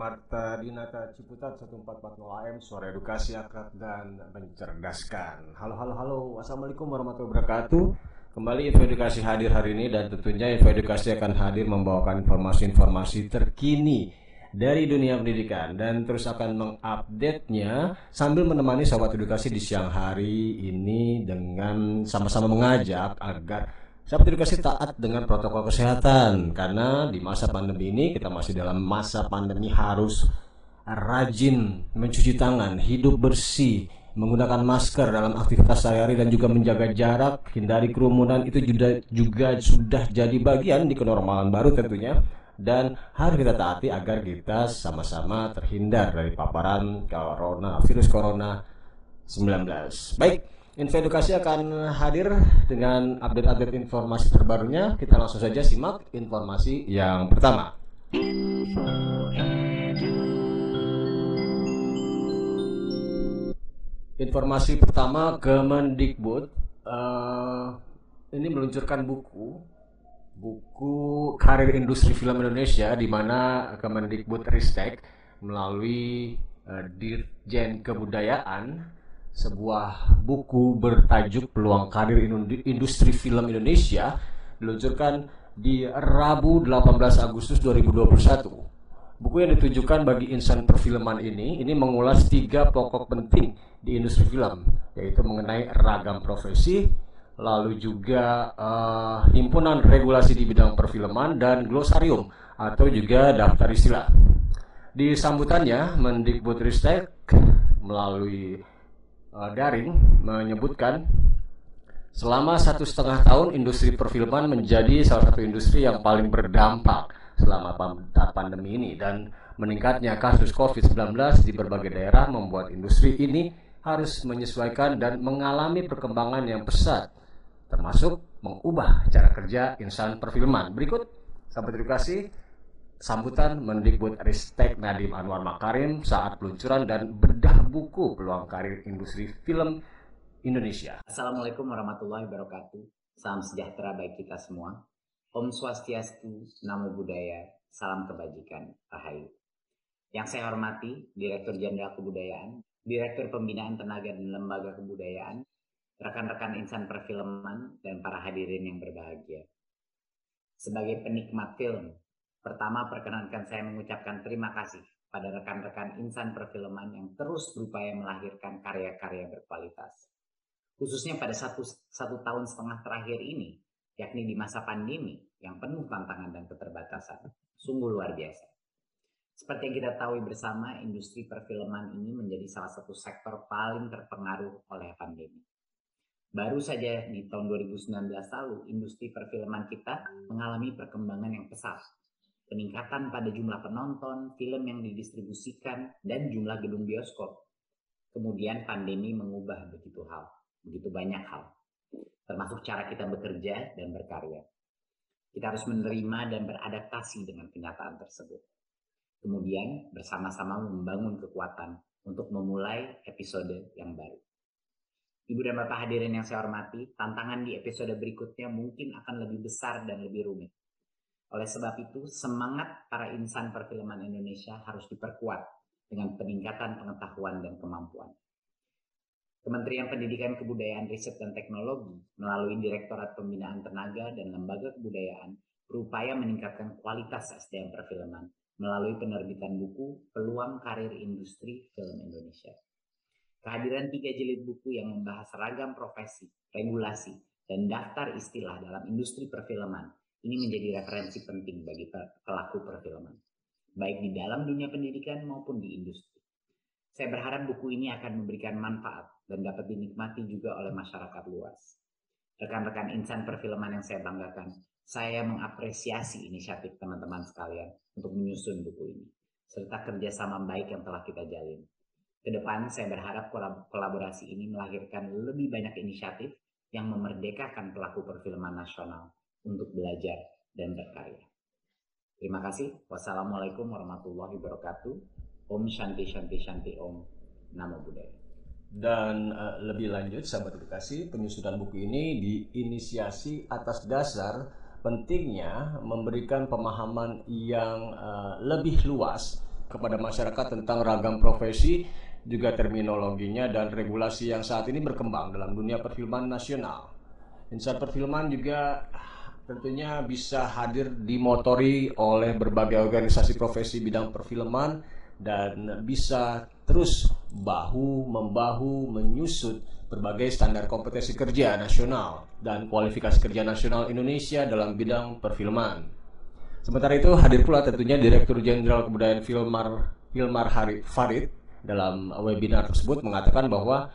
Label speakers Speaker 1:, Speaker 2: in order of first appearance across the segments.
Speaker 1: Marta Dinata Ciputat 1440 AM Suara Edukasi Akrab dan Mencerdaskan. Halo halo halo. Assalamualaikum warahmatullahi wabarakatuh. Kembali Info Edukasi hadir hari ini dan tentunya Info Edukasi akan hadir membawakan informasi-informasi terkini dari dunia pendidikan. Dan terus akan mengupdate-nya sambil menemani sahabat edukasi di siang hari ini dengan sama-sama mengajak agar sahabat edukasi taat dengan protokol kesehatan karena di masa pandemi ini kita masih dalam masa pandemi harus rajin mencuci tangan, hidup bersih, menggunakan masker dalam aktivitas sehari-hari dan juga menjaga jarak, hindari kerumunan itu juga juga sudah jadi bagian di kenormalan baru tentunya dan harus kita taati agar kita sama-sama terhindar dari paparan corona virus corona 19. Baik, Info Edukasi akan hadir dengan update-update informasi terbarunya. Kita langsung saja simak informasi yang pertama. Informasi pertama Kemendikbud uh, ini meluncurkan buku buku Karir Industri Film Indonesia di mana Kemendikbud Ristek melalui uh, Dirjen Kebudayaan sebuah buku bertajuk Peluang Karir Industri Film Indonesia diluncurkan di Rabu 18 Agustus 2021. Buku yang ditujukan bagi insan perfilman ini ini mengulas tiga pokok penting di industri film yaitu mengenai ragam profesi, lalu juga uh, himpunan regulasi di bidang perfilman dan glosarium atau juga daftar istilah. Di sambutannya, Mendikbudristek melalui uh, daring menyebutkan selama satu setengah tahun industri perfilman menjadi salah satu industri yang paling berdampak selama pandemi ini dan meningkatnya kasus COVID-19 di berbagai daerah membuat industri ini harus menyesuaikan dan mengalami perkembangan yang pesat termasuk mengubah cara kerja insan perfilman. Berikut sahabat edukasi sambutan Mendikbud Ristek Nadiem Anwar Makarim saat peluncuran dan bedah buku peluang karir industri film Indonesia.
Speaker 2: Assalamualaikum warahmatullahi wabarakatuh. Salam sejahtera bagi kita semua. Om Swastiastu, Namo Buddhaya, Salam Kebajikan, Rahayu. Yang saya hormati, Direktur Jenderal Kebudayaan, Direktur Pembinaan Tenaga dan Lembaga Kebudayaan, rekan-rekan insan perfilman, dan para hadirin yang berbahagia. Sebagai penikmat film, pertama perkenankan saya mengucapkan terima kasih pada rekan-rekan insan perfilman yang terus berupaya melahirkan karya-karya berkualitas. Khususnya pada satu, satu tahun setengah terakhir ini, yakni di masa pandemi yang penuh tantangan dan keterbatasan. Sungguh luar biasa. Seperti yang kita tahu bersama, industri perfilman ini menjadi salah satu sektor paling terpengaruh oleh pandemi. Baru saja di tahun 2019 lalu, industri perfilman kita mengalami perkembangan yang pesat. Peningkatan pada jumlah penonton, film yang didistribusikan, dan jumlah gedung bioskop. Kemudian pandemi mengubah begitu hal, begitu banyak hal termasuk cara kita bekerja dan berkarya. Kita harus menerima dan beradaptasi dengan kenyataan tersebut. Kemudian bersama-sama membangun kekuatan untuk memulai episode yang baru. Ibu dan Bapak hadirin yang saya hormati, tantangan di episode berikutnya mungkin akan lebih besar dan lebih rumit. Oleh sebab itu, semangat para insan perfilman Indonesia harus diperkuat dengan peningkatan pengetahuan dan kemampuan. Kementerian Pendidikan Kebudayaan Riset dan Teknologi melalui Direktorat Pembinaan Tenaga dan Lembaga Kebudayaan berupaya meningkatkan kualitas SDM perfilman melalui penerbitan buku Peluang Karir Industri Film Indonesia. Kehadiran tiga jilid buku yang membahas ragam profesi, regulasi, dan daftar istilah dalam industri perfilman ini menjadi referensi penting bagi pelaku perfilman, baik di dalam dunia pendidikan maupun di industri. Saya berharap buku ini akan memberikan manfaat dan dapat dinikmati juga oleh masyarakat luas. Rekan-rekan insan perfilman yang saya banggakan, saya mengapresiasi inisiatif teman-teman sekalian untuk menyusun buku ini. serta kerjasama baik yang telah kita jalin. Ke depan saya berharap kolaborasi ini melahirkan lebih banyak inisiatif yang memerdekakan pelaku perfilman nasional untuk belajar dan berkarya. Terima kasih. Wassalamualaikum warahmatullahi wabarakatuh. Om Shanti Shanti Shanti Om. Namo Buddhaya.
Speaker 1: Dan uh, lebih lanjut, sahabat edukasi, penyusunan buku ini diinisiasi atas dasar pentingnya memberikan pemahaman yang uh, lebih luas kepada masyarakat tentang ragam profesi, juga terminologinya dan regulasi yang saat ini berkembang dalam dunia perfilman nasional. Insan perfilman juga tentunya bisa hadir dimotori oleh berbagai organisasi profesi bidang perfilman dan bisa terus bahu membahu menyusut berbagai standar kompetensi kerja nasional dan kualifikasi kerja nasional Indonesia dalam bidang perfilman. Sementara itu hadir pula tentunya Direktur Jenderal Kebudayaan Filmar Filmar Farid dalam webinar tersebut mengatakan bahwa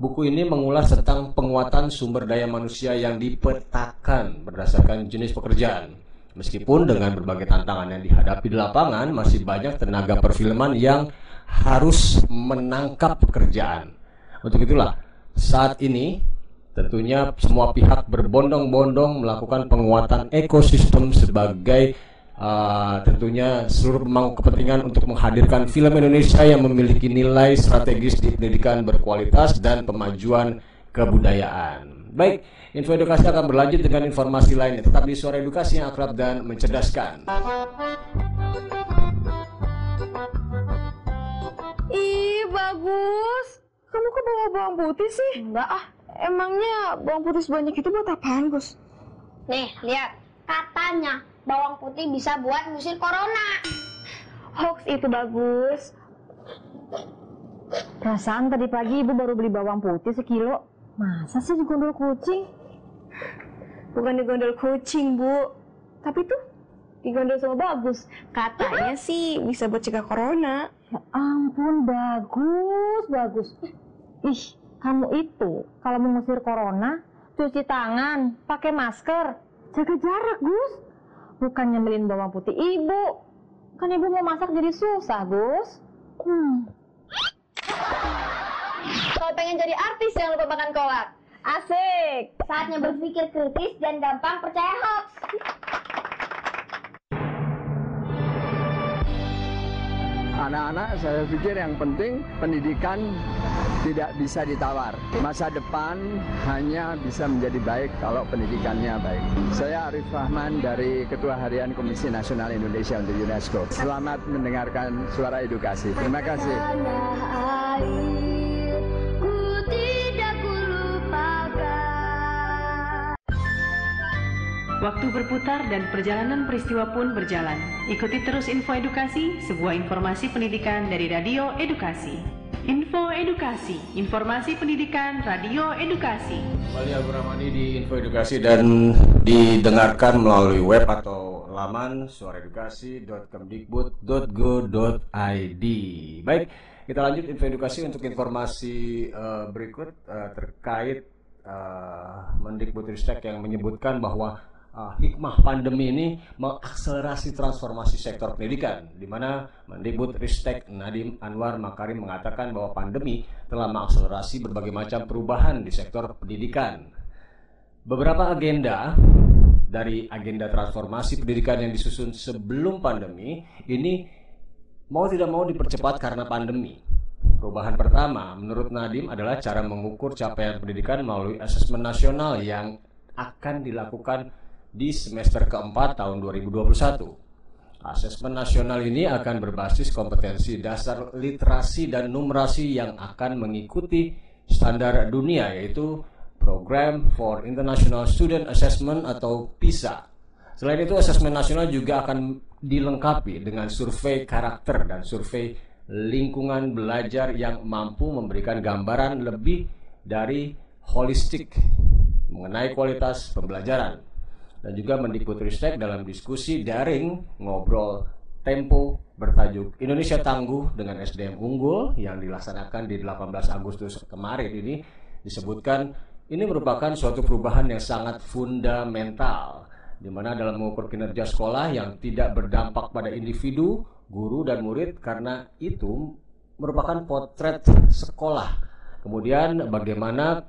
Speaker 1: buku ini mengulas tentang penguatan sumber daya manusia yang dipetakan berdasarkan jenis pekerjaan Meskipun dengan berbagai tantangan yang dihadapi di lapangan, masih banyak tenaga perfilman yang harus menangkap pekerjaan. Untuk itulah, saat ini tentunya semua pihak berbondong-bondong melakukan penguatan ekosistem sebagai uh, tentunya seluruh pemangku kepentingan untuk menghadirkan film Indonesia yang memiliki nilai strategis di pendidikan berkualitas dan pemajuan kebudayaan. Baik, Info edukasi akan berlanjut dengan informasi lainnya. Tetap di suara edukasi yang akrab dan mencerdaskan.
Speaker 3: Ih, bagus. Kamu kok bawa bawang putih sih?
Speaker 4: Enggak ah.
Speaker 3: Emangnya bawang putih sebanyak itu buat apaan, Gus?
Speaker 4: Nih, lihat. Katanya bawang putih bisa buat ngusir corona.
Speaker 3: Hoax itu bagus.
Speaker 5: Perasaan tadi pagi ibu baru beli bawang putih sekilo. Masa sih digondol kucing?
Speaker 3: Bukan digondol kucing, Bu. Tapi tuh digondol sama bagus. Katanya sih bisa buat cegah corona.
Speaker 5: Ya ampun, bagus, bagus. Ih, kamu itu kalau mengusir corona, cuci tangan, pakai masker, jaga jarak, Gus. Bukan nyembelin bawang putih ibu. Kan ibu mau masak jadi susah, Gus. Hmm.
Speaker 4: Kalau pengen jadi artis jangan lupa makan kolak. Asik. Saatnya berpikir kritis dan gampang percaya hoax.
Speaker 6: Anak-anak saya pikir yang penting pendidikan tidak bisa ditawar. Masa depan hanya bisa menjadi baik kalau pendidikannya baik. Saya Arif Rahman dari Ketua Harian Komisi Nasional Indonesia untuk UNESCO. Selamat mendengarkan suara edukasi. Terima kasih.
Speaker 7: Waktu berputar dan perjalanan peristiwa pun berjalan. Ikuti terus info edukasi, sebuah informasi pendidikan dari Radio Edukasi. Info Edukasi, informasi pendidikan Radio Edukasi.
Speaker 1: Kembali Abu Ramani di Info Edukasi dan didengarkan melalui web atau laman suaraedukasi.kemdikbud.go.id. Baik, kita lanjut Info Edukasi untuk informasi uh, berikut uh, terkait uh, Mendikbudristek yang menyebutkan bahwa uh, hikmah pandemi ini mengakselerasi transformasi sektor pendidikan di mana Mendikbud Ristek Nadim Anwar Makarim mengatakan bahwa pandemi telah mengakselerasi berbagai macam perubahan di sektor pendidikan. Beberapa agenda dari agenda transformasi pendidikan yang disusun sebelum pandemi ini mau tidak mau dipercepat karena pandemi. Perubahan pertama menurut Nadim adalah cara mengukur capaian pendidikan melalui asesmen nasional yang akan dilakukan di semester keempat tahun 2021. Asesmen nasional ini akan berbasis kompetensi dasar literasi dan numerasi yang akan mengikuti standar dunia yaitu Program for International Student Assessment atau PISA. Selain itu, asesmen nasional juga akan dilengkapi dengan survei karakter dan survei lingkungan belajar yang mampu memberikan gambaran lebih dari holistik mengenai kualitas pembelajaran dan juga Mendikbudristek dalam diskusi daring ngobrol Tempo bertajuk Indonesia Tangguh dengan SDM Unggul yang dilaksanakan di 18 Agustus kemarin ini disebutkan ini merupakan suatu perubahan yang sangat fundamental di mana dalam mengukur kinerja sekolah yang tidak berdampak pada individu, guru, dan murid karena itu merupakan potret sekolah. Kemudian bagaimana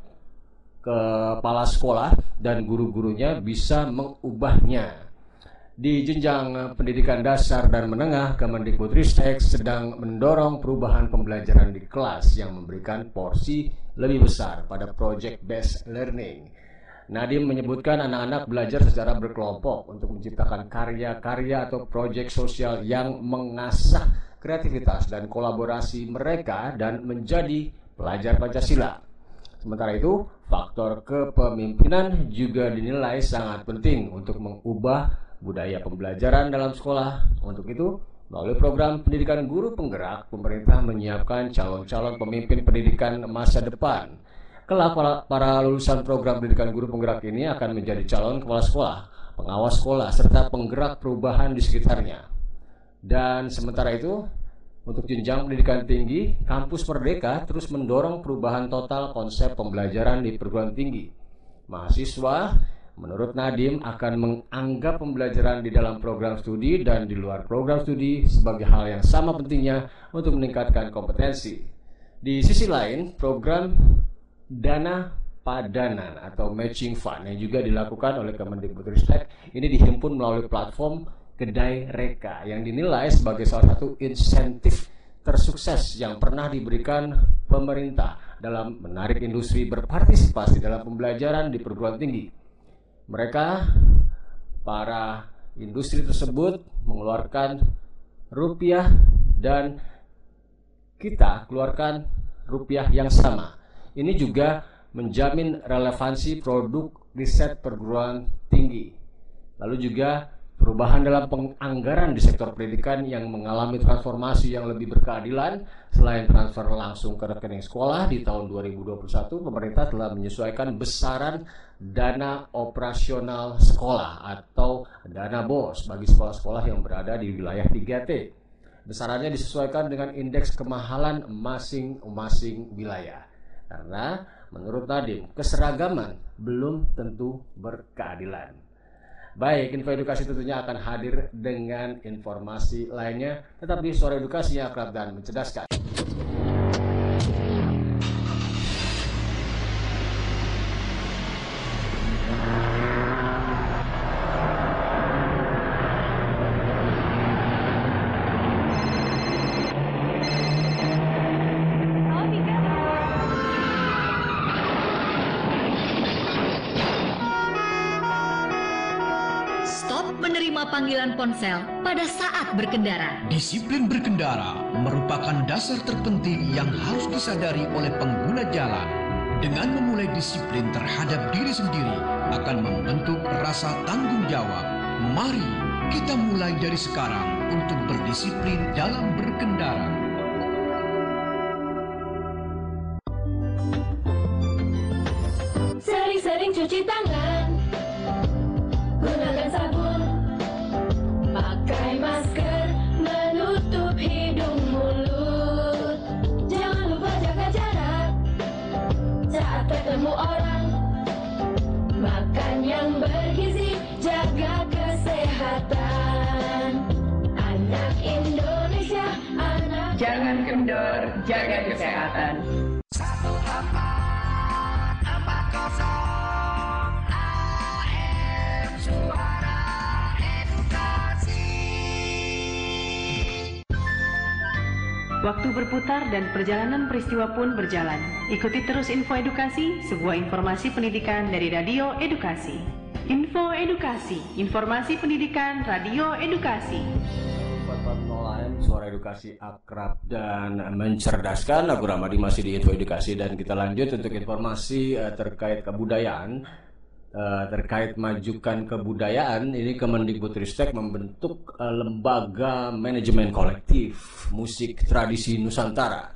Speaker 1: kepala sekolah dan guru-gurunya bisa mengubahnya. Di jenjang pendidikan dasar dan menengah, Kemendikbudristek sedang mendorong perubahan pembelajaran di kelas yang memberikan porsi lebih besar pada project based learning Nadiem menyebutkan anak-anak belajar secara berkelompok untuk menciptakan karya-karya atau proyek sosial yang mengasah kreativitas dan kolaborasi mereka dan menjadi pelajar Pancasila. Sementara itu, faktor kepemimpinan juga dinilai sangat penting untuk mengubah budaya pembelajaran dalam sekolah. Untuk itu, melalui program pendidikan guru penggerak, pemerintah menyiapkan calon-calon pemimpin pendidikan masa depan Kelak para, lulusan program pendidikan guru penggerak ini akan menjadi calon kepala sekolah, pengawas sekolah, serta penggerak perubahan di sekitarnya. Dan sementara itu, untuk jenjang pendidikan tinggi, Kampus Merdeka terus mendorong perubahan total konsep pembelajaran di perguruan tinggi. Mahasiswa, menurut Nadim, akan menganggap pembelajaran di dalam program studi dan di luar program studi sebagai hal yang sama pentingnya untuk meningkatkan kompetensi. Di sisi lain, program dana padanan atau matching fund yang juga dilakukan oleh Kemendikbudristek ini dihimpun melalui platform Kedai Reka yang dinilai sebagai salah satu insentif tersukses yang pernah diberikan pemerintah dalam menarik industri berpartisipasi dalam pembelajaran di perguruan tinggi. Mereka, para industri tersebut mengeluarkan rupiah dan kita keluarkan rupiah yang sama ini juga menjamin relevansi produk riset perguruan tinggi. Lalu juga perubahan dalam penganggaran di sektor pendidikan yang mengalami transformasi yang lebih berkeadilan selain transfer langsung ke rekening sekolah di tahun 2021 pemerintah telah menyesuaikan besaran dana operasional sekolah atau dana BOS bagi sekolah-sekolah yang berada di wilayah 3T. Besarannya disesuaikan dengan indeks kemahalan masing-masing wilayah. Karena menurut Nadim, keseragaman belum tentu berkeadilan. Baik, info edukasi tentunya akan hadir dengan informasi lainnya. Tetap di sore edukasi yang akrab dan mencerdaskan.
Speaker 8: Ponsel pada saat berkendara.
Speaker 9: Disiplin berkendara merupakan dasar terpenting yang harus disadari oleh pengguna jalan. Dengan memulai disiplin terhadap diri sendiri akan membentuk rasa tanggung jawab. Mari kita mulai dari sekarang untuk berdisiplin dalam berkendara.
Speaker 10: Jaga kesehatan
Speaker 7: Waktu berputar dan perjalanan peristiwa pun berjalan. Ikuti terus info edukasi, sebuah informasi pendidikan dari Radio Edukasi. Info Edukasi, informasi pendidikan Radio Edukasi.
Speaker 1: 440 AM, suara edukasi akrab dan mencerdaskan. Aku Ramadi masih di Info Edukasi dan kita lanjut untuk informasi uh, terkait kebudayaan. Uh, terkait majukan kebudayaan, ini Kemendikbudristek membentuk uh, lembaga manajemen kolektif musik tradisi Nusantara,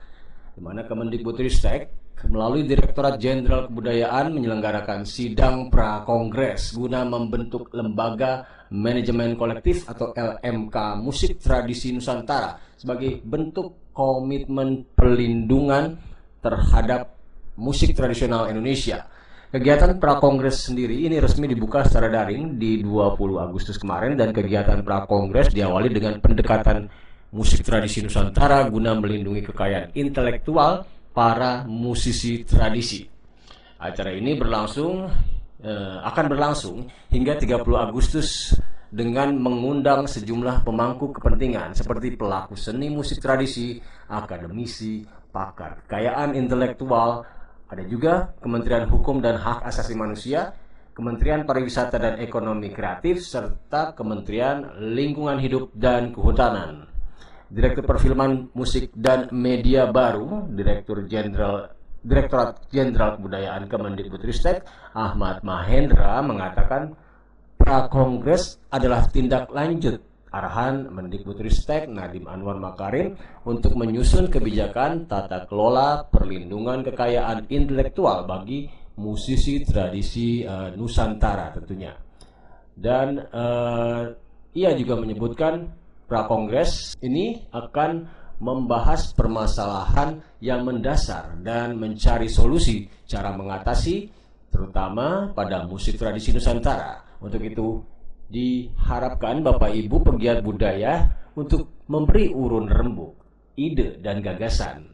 Speaker 1: di mana Kemendikbudristek melalui Direktorat Jenderal Kebudayaan menyelenggarakan sidang pra-kongres guna membentuk lembaga manajemen kolektif atau LMK musik tradisi Nusantara sebagai bentuk komitmen perlindungan terhadap musik tradisional Indonesia Kegiatan Prakongres sendiri ini resmi dibuka secara daring di 20 Agustus kemarin dan kegiatan Prakongres diawali dengan pendekatan musik tradisi Nusantara guna melindungi kekayaan intelektual para musisi tradisi. Acara ini berlangsung eh, akan berlangsung hingga 30 Agustus dengan mengundang sejumlah pemangku kepentingan seperti pelaku seni musik tradisi, akademisi, pakar kekayaan intelektual, ada juga Kementerian Hukum dan Hak Asasi Manusia, Kementerian Pariwisata dan Ekonomi Kreatif, serta Kementerian Lingkungan Hidup dan Kehutanan. Direktur Perfilman Musik dan Media Baru, Direktur Jenderal Direktorat Jenderal Kebudayaan Kemendikbudristek Ahmad Mahendra mengatakan Prakongres adalah tindak lanjut arahan Mendikbudristek Nadiem Anwar Makarim untuk menyusun kebijakan tata kelola perlindungan kekayaan intelektual bagi musisi tradisi uh, Nusantara tentunya. Dan uh, ia juga menyebutkan Prakongres ini akan membahas permasalahan yang mendasar dan mencari solusi cara mengatasi terutama pada musik tradisi Nusantara. Untuk itu diharapkan Bapak Ibu pegiat budaya untuk memberi urun rembuk, ide dan gagasan.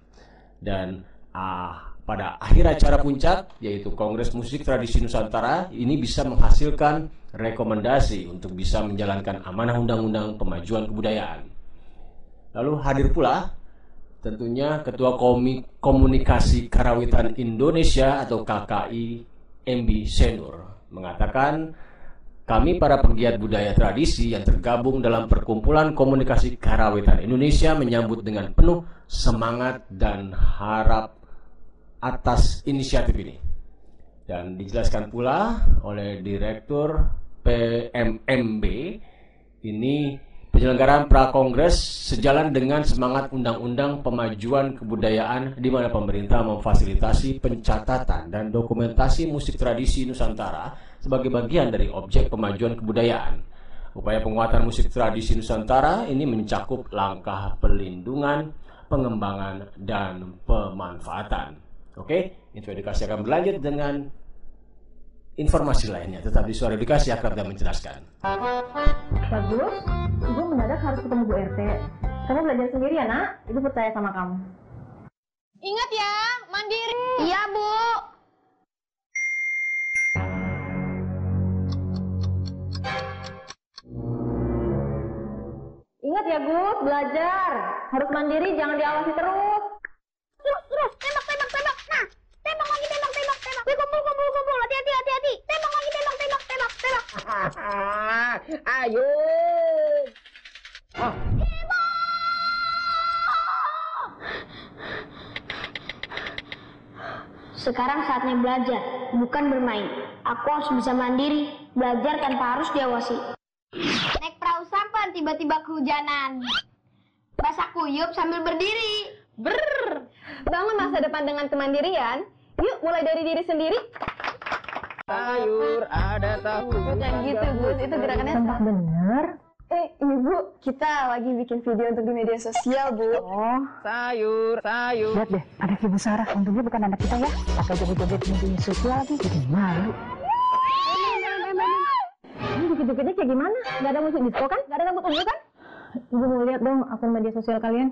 Speaker 1: Dan ah, pada akhir acara puncak yaitu Kongres Musik Tradisi Nusantara ini bisa menghasilkan rekomendasi untuk bisa menjalankan amanah undang-undang pemajuan kebudayaan. Lalu hadir pula tentunya Ketua Komunikasi Karawitan Indonesia atau KKI MB Senur mengatakan kami para pegiat budaya tradisi yang tergabung dalam Perkumpulan Komunikasi Karawitan Indonesia menyambut dengan penuh semangat dan harap atas inisiatif ini. Dan dijelaskan pula oleh Direktur PMMB ini Penyelenggaraan Prakongres sejalan dengan semangat Undang-Undang Pemajuan Kebudayaan di mana pemerintah memfasilitasi pencatatan dan dokumentasi musik tradisi Nusantara sebagai bagian dari objek pemajuan kebudayaan. Upaya penguatan musik tradisi Nusantara ini mencakup langkah perlindungan, pengembangan, dan pemanfaatan. Oke, info edukasi akan berlanjut dengan informasi lainnya. Tetap di suara edukasi akrab dan menjelaskan.
Speaker 5: Bagus, ibu mendadak harus ketemu Bu RT. Kamu belajar sendiri ya nak? Ibu percaya sama kamu.
Speaker 4: Ingat ya, mandiri. Iya, Bu.
Speaker 5: Ingat ya Gus, belajar. Harus mandiri, jangan diawasi terus.
Speaker 4: Terus, terus, tembak, tembak, tembak. Nah, tembak lagi, tembak, Wih, kumpul, kumpul, kumpul. Hati-hati, hati-hati. Tembak lagi, tembak, tembak, tembak, tembak.
Speaker 10: Ayo.
Speaker 4: Sekarang saatnya belajar, bukan bermain. Aku harus bisa mandiri, belajar tanpa harus diawasi. Naik perahu sampan, tiba-tiba kehujanan. Basah kuyup sambil berdiri.
Speaker 3: Brrr. Bangun masa depan dengan kemandirian. Yuk mulai dari diri sendiri.
Speaker 10: Sayur ada tahu.
Speaker 3: Yang gitu, Gus. Itu gerakannya
Speaker 5: Tembak bener.
Speaker 3: Eh, ini Bu, kita lagi bikin video untuk di media sosial, Bu.
Speaker 5: Oh,
Speaker 10: Sayur, sayur.
Speaker 5: lihat deh, ada Ibu Sarah. Untungnya bukan anak kita ya. Pakai joget-joget di media sosial lagi. Jadi malu. Ini joget-jogetnya kayak gimana? Gak ada musik disco kan? Gak ada rambut ungu kan? Ibu mau lihat dong akun media sosial kalian.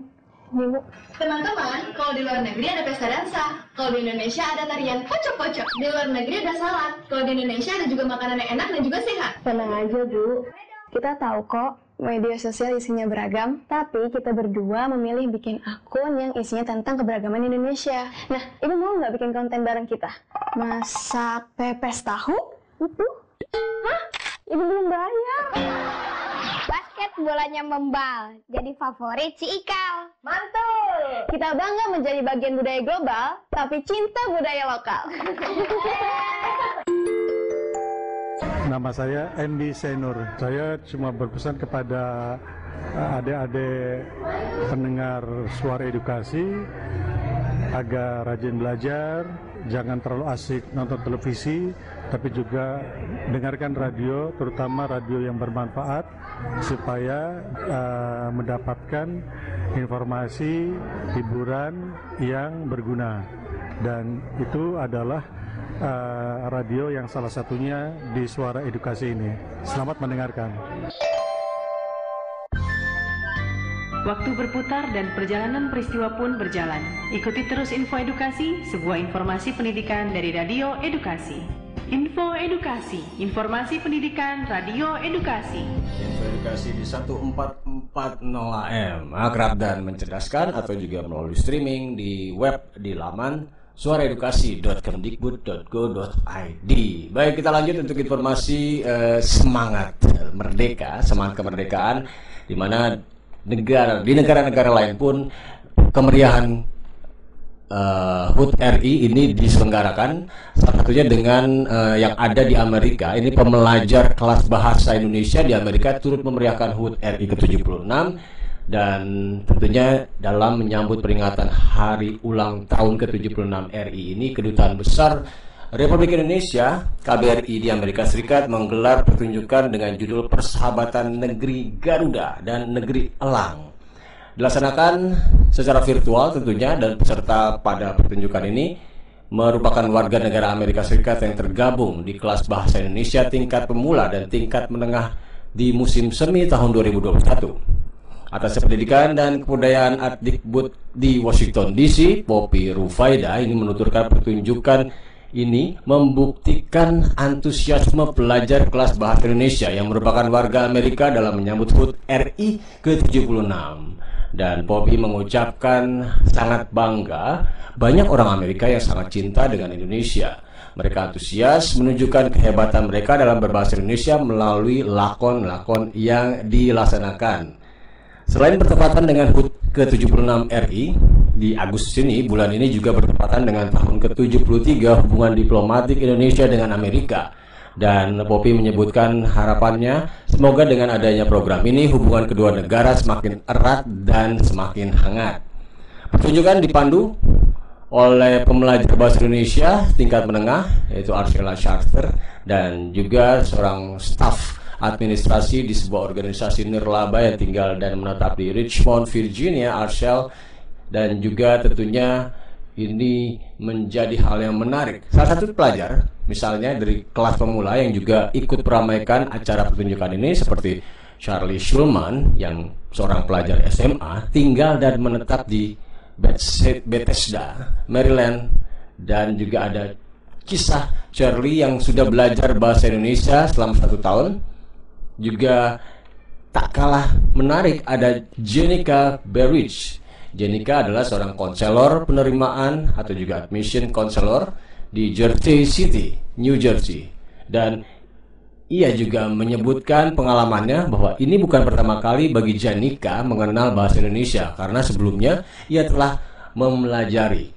Speaker 11: Teman-teman, kalau di luar negeri ada pesta dansa, kalau di Indonesia ada tarian pocok-pocok, di luar negeri ada salad, kalau di Indonesia ada juga makanan yang enak dan juga sehat.
Speaker 3: Tenang aja, Bu. Kita tahu kok media sosial isinya beragam, tapi kita berdua memilih bikin akun yang isinya tentang keberagaman Indonesia. Nah, Ibu mau nggak bikin konten bareng kita? Masak pepes tahu? Itu? Hah? Ibu belum bayar.
Speaker 4: Basket bolanya membal, jadi favorit si Ikal.
Speaker 3: Mantul! Kita bangga menjadi bagian budaya global, tapi cinta budaya lokal.
Speaker 12: Nama saya MB Senur. Saya cuma berpesan kepada eh, adik-adik pendengar suara edukasi agar rajin belajar, jangan terlalu asik nonton televisi, tapi juga dengarkan radio, terutama radio yang bermanfaat supaya eh, mendapatkan informasi hiburan yang berguna dan itu adalah eh, radio yang salah satunya di Suara Edukasi ini. Selamat mendengarkan.
Speaker 7: Waktu berputar dan perjalanan peristiwa pun berjalan. Ikuti terus info edukasi, sebuah informasi pendidikan dari Radio Edukasi. Info Edukasi, informasi pendidikan Radio Edukasi.
Speaker 1: Info edukasi di 1440 AM akrab dan mencerdaskan atau juga melalui streaming di web di laman suaraedukasi.kemdikbud.go.id. Baik, kita lanjut untuk informasi eh, semangat merdeka, semangat kemerdekaan di mana negara di negara-negara lain pun kemeriahan eh, HUT RI ini diselenggarakan salah satunya dengan eh, yang ada di Amerika. Ini pembelajar kelas bahasa Indonesia di Amerika turut memeriahkan HUT RI ke-76 dan tentunya dalam menyambut peringatan hari ulang tahun ke-76 RI ini kedutaan besar Republik Indonesia KBRI di Amerika Serikat menggelar pertunjukan dengan judul Persahabatan Negeri Garuda dan Negeri Elang dilaksanakan secara virtual tentunya dan peserta pada pertunjukan ini merupakan warga negara Amerika Serikat yang tergabung di kelas bahasa Indonesia tingkat pemula dan tingkat menengah di musim semi tahun 2021 atas pendidikan dan kebudayaan Adikbud di Washington DC, Poppy Rufaida ini menuturkan pertunjukan ini membuktikan antusiasme pelajar kelas bahasa Indonesia yang merupakan warga Amerika dalam menyambut HUT RI ke-76. Dan Poppy mengucapkan sangat bangga banyak orang Amerika yang sangat cinta dengan Indonesia. Mereka antusias menunjukkan kehebatan mereka dalam berbahasa Indonesia melalui lakon-lakon yang dilaksanakan. Selain bertepatan dengan HUT ke-76 RI, di Agustus ini, bulan ini juga bertepatan dengan tahun ke-73 hubungan diplomatik Indonesia dengan Amerika. Dan Poppy menyebutkan harapannya, semoga dengan adanya program ini hubungan kedua negara semakin erat dan semakin hangat. Pertunjukan dipandu oleh pembelajar bahasa Indonesia tingkat menengah, yaitu Arshela Charter, dan juga seorang staf administrasi di sebuah organisasi nirlaba yang tinggal dan menetap di Richmond, Virginia, Arshel dan juga tentunya ini menjadi hal yang menarik. Salah satu pelajar, misalnya dari kelas pemula yang juga ikut meramaikan acara pertunjukan ini seperti Charlie Schulman yang seorang pelajar SMA tinggal dan menetap di Bethesda, Maryland dan juga ada kisah Charlie yang sudah belajar bahasa Indonesia selama satu tahun juga tak kalah menarik ada Jenica Berridge. Jenica adalah seorang konselor penerimaan atau juga admission konselor di Jersey City, New Jersey. Dan ia juga menyebutkan pengalamannya bahwa ini bukan pertama kali bagi Janika mengenal bahasa Indonesia karena sebelumnya ia telah mempelajari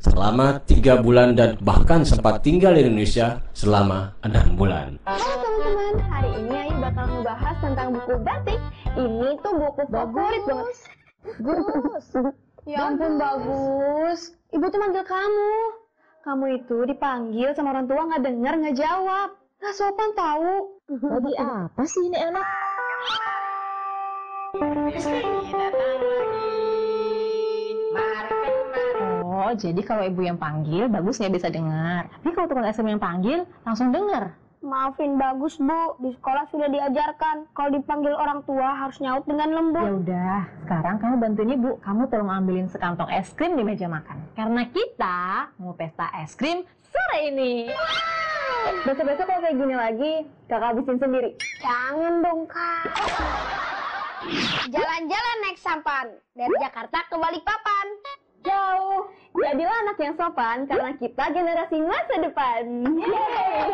Speaker 1: selama tiga bulan dan bahkan sempat tinggal di Indonesia selama enam bulan.
Speaker 3: Halo teman-teman, hari ini Ayu bakal membahas tentang buku batik. Ini tuh buku favorit banget. Gus, ya ampun bagus. Ibu tuh manggil kamu. Kamu itu dipanggil sama orang tua nggak dengar nggak jawab. Nggak sopan tahu.
Speaker 5: Lagi apa sih ini anak? Oh, jadi kalau ibu yang panggil, bagus nggak bisa dengar. Tapi kalau tukang SM yang panggil, langsung dengar.
Speaker 4: Maafin bagus bu, di sekolah sudah diajarkan kalau dipanggil orang tua harus nyaut dengan lembut.
Speaker 5: Ya udah, sekarang kamu bantuin ibu. Kamu tolong ambilin sekantong es krim di meja makan. Karena kita mau pesta es krim sore ini.
Speaker 3: Besok-besok kalau kayak gini lagi, kakak habisin sendiri.
Speaker 4: Jangan dong kak. Jalan-jalan naik sampan dari Jakarta ke Balikpapan.
Speaker 3: Jauh. Jadilah anak yang sopan karena kita generasi masa depan. Yeay.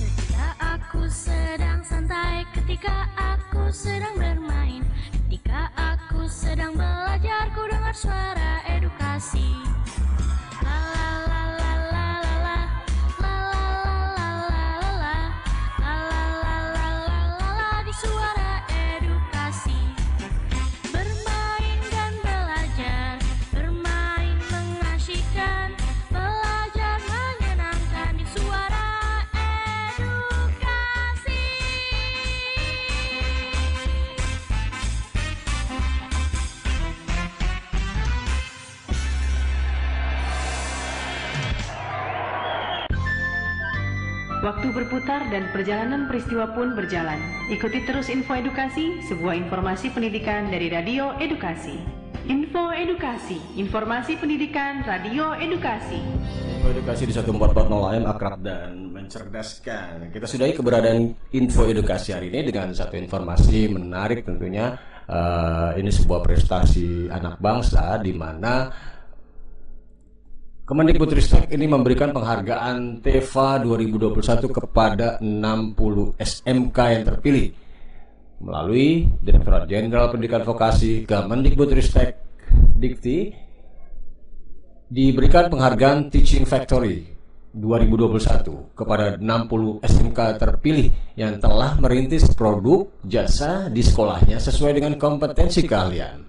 Speaker 13: Ketika aku sedang santai, ketika aku sedang bermain, ketika aku sedang belajar, ku dengar suara edukasi.
Speaker 7: Berputar dan perjalanan peristiwa pun berjalan. Ikuti terus info edukasi, sebuah informasi pendidikan dari Radio Edukasi. Info Edukasi, informasi pendidikan Radio Edukasi.
Speaker 1: Info Edukasi di 1440 AM akrab dan mencerdaskan. Kita sudahi keberadaan Info Edukasi hari ini dengan satu informasi menarik tentunya. Uh, ini sebuah prestasi anak bangsa di mana Kemendikbudristek ini memberikan penghargaan TEVA 2021 kepada 60 SMK yang terpilih. Melalui Direktorat Jenderal Pendidikan Vokasi Kemendikbudristek Dikti diberikan penghargaan Teaching Factory 2021 kepada 60 SMK terpilih yang telah merintis produk jasa di sekolahnya sesuai dengan kompetensi keahlian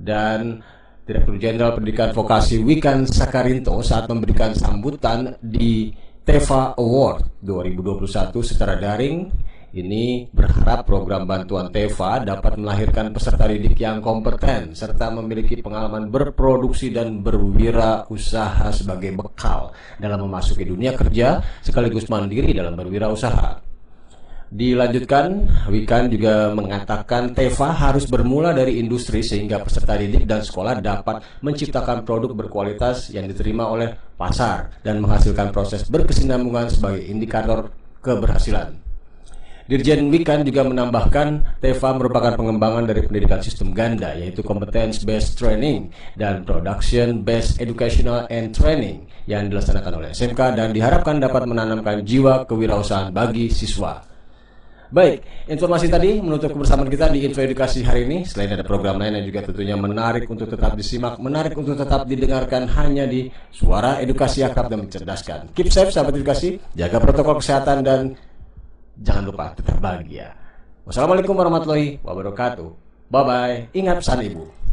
Speaker 1: dan Direktur Jenderal Pendidikan Vokasi Wikan Sakarinto saat memberikan sambutan di TEVA Award 2021 secara daring ini berharap program bantuan TEVA dapat melahirkan peserta didik yang kompeten serta memiliki pengalaman berproduksi dan berwirausaha sebagai bekal dalam memasuki dunia kerja sekaligus mandiri dalam berwirausaha. Dilanjutkan, Wikan juga mengatakan TEVA harus bermula dari industri sehingga peserta didik dan sekolah dapat menciptakan produk berkualitas yang diterima oleh pasar dan menghasilkan proses berkesinambungan sebagai indikator keberhasilan. Dirjen Wikan juga menambahkan TEVA merupakan pengembangan dari pendidikan sistem ganda yaitu competence based training dan production based educational and training yang dilaksanakan oleh SMK dan diharapkan dapat menanamkan jiwa kewirausahaan bagi siswa. Baik, informasi tadi menutup kebersamaan kita di Info Edukasi hari ini. Selain ada program lain yang juga tentunya menarik untuk tetap disimak, menarik untuk tetap didengarkan hanya di Suara Edukasi Akrab dan Mencerdaskan. Keep safe sahabat edukasi, jaga protokol kesehatan dan jangan lupa tetap bahagia. Wassalamualaikum warahmatullahi wabarakatuh. Bye bye. Ingat pesan ibu.